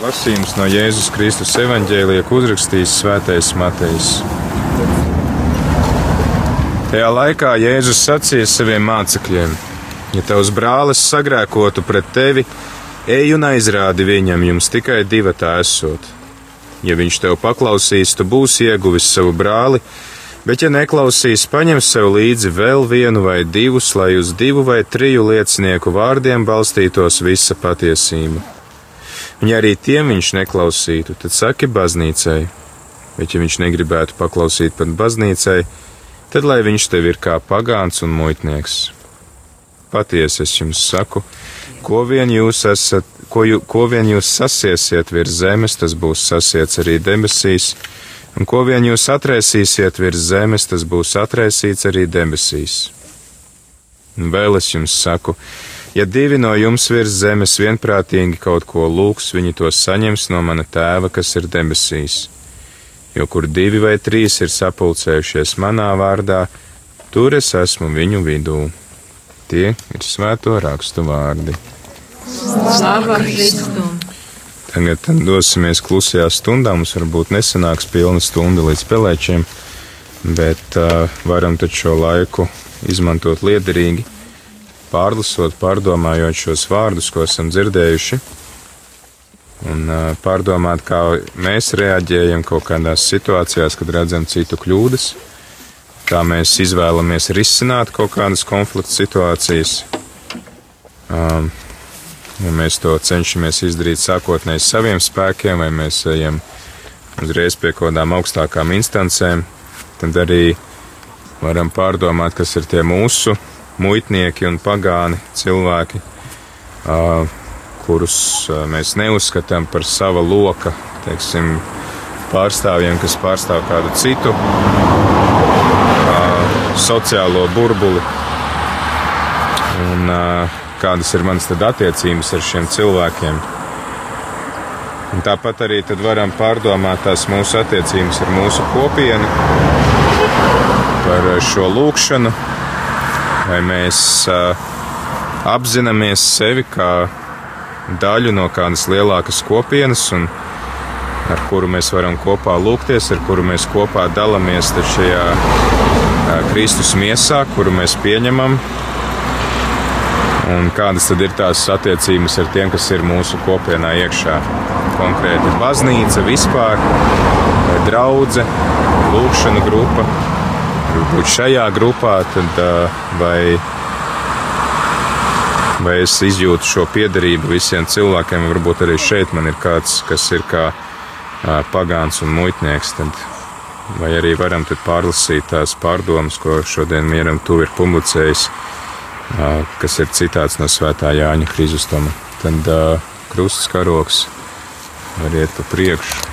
Lasījums no Jēzus Kristus evaņģēlija, ko uzrakstījis Svētais Matejs. Tajā laikā Jēzus sacīja saviem mācekļiem: Ja tavs brālis sagrēkotu pret tevi, ej un aizrādi viņam, jums tikai divi tā esot. Ja viņš tev paklausīs, tu būsi ieguvis savu brāli, bet ja neklausīs, paņem sev līdzi vēl vienu vai divus, lai uz divu vai triju liecinieku vārdiem balstītos visa patiesība. Un ja arī tiem viņš neklausītu, tad saki baznīcai, bet ja viņš negribētu paklausīt pat baznīcai, tad lai viņš tev ir kā pagāns un muitnieks. Patiesi es jums saku, ko vien jūs esat, ko, jū, ko vien jūs sasiesiet virs zemes, tas būs sasiets arī debesīs, un ko vien jūs atrēsīsiet virs zemes, tas būs atrēsīts arī debesīs. Un vēl es jums saku, Ja divi no jums virs zemes vienprātīgi kaut ko lūgs, viņi to saņems no mana tēva, kas ir debesīs. Jo kur divi vai trīs ir sapulcējušies manā vārdā, tur es esmu viņu vidū. Tie ir svēto rakstu vārdi. Slava Kristum! Tagad dosimies klusajā stundā. Mums varbūt nesanāks pilna stunda līdz pelēčiem, bet uh, varam taču šo laiku izmantot liederīgi pārlasot, pārdomājot šos vārdus, ko esam dzirdējuši, un pārdomāt, kā mēs reaģējam kaut kādās situācijās, kad redzam citu kļūdas, kā mēs izvēlamies risināt kaut kādas konflikta situācijas. Um, ja mēs to cenšamies izdarīt sākotnēji saviem spēkiem, vai mēs ejam uzreiz pie kaut kādām augstākām instancēm, tad arī varam pārdomāt, kas ir tie mūsu muitnieki un pagāni cilvēki, kurus mēs neuzskatām par sava loka, teiksim, pārstāvjiem, kas pārstāv kādu citu sociālo burbuli. Un kādas ir manas attiecības ar šiem cilvēkiem. Un tāpat arī varam pārdomāt tās mūsu attiecības ar mūsu kopienu, par šo lūkšanu, vai mēs apzināmies sevi kā daļu no kādas lielākas kopienas, un ar kuru mēs varam kopā lūgties, ar kuru mēs kopā dalāmies šajā Kristus miesā, kuru mēs pieņemam. Un kādas tad ir tās attiecības ar tiem, kas ir mūsu kopienā iekšā? Konkrēti baznīca vispār, vai draudzene, lūkšana grupa, būt šajā grupā, tad vai, vai es izjūtu šo piederību visiem cilvēkiem, varbūt arī šeit man ir kāds, kas ir kā pagāns un muitnieks, tad vai arī varam pārlasīt tās pārdomas, ko šodien mieram tu ir publicējis, kas ir citāts no svētā Jāņa Krizustama. Tad krusts karoks var iet pa priekšu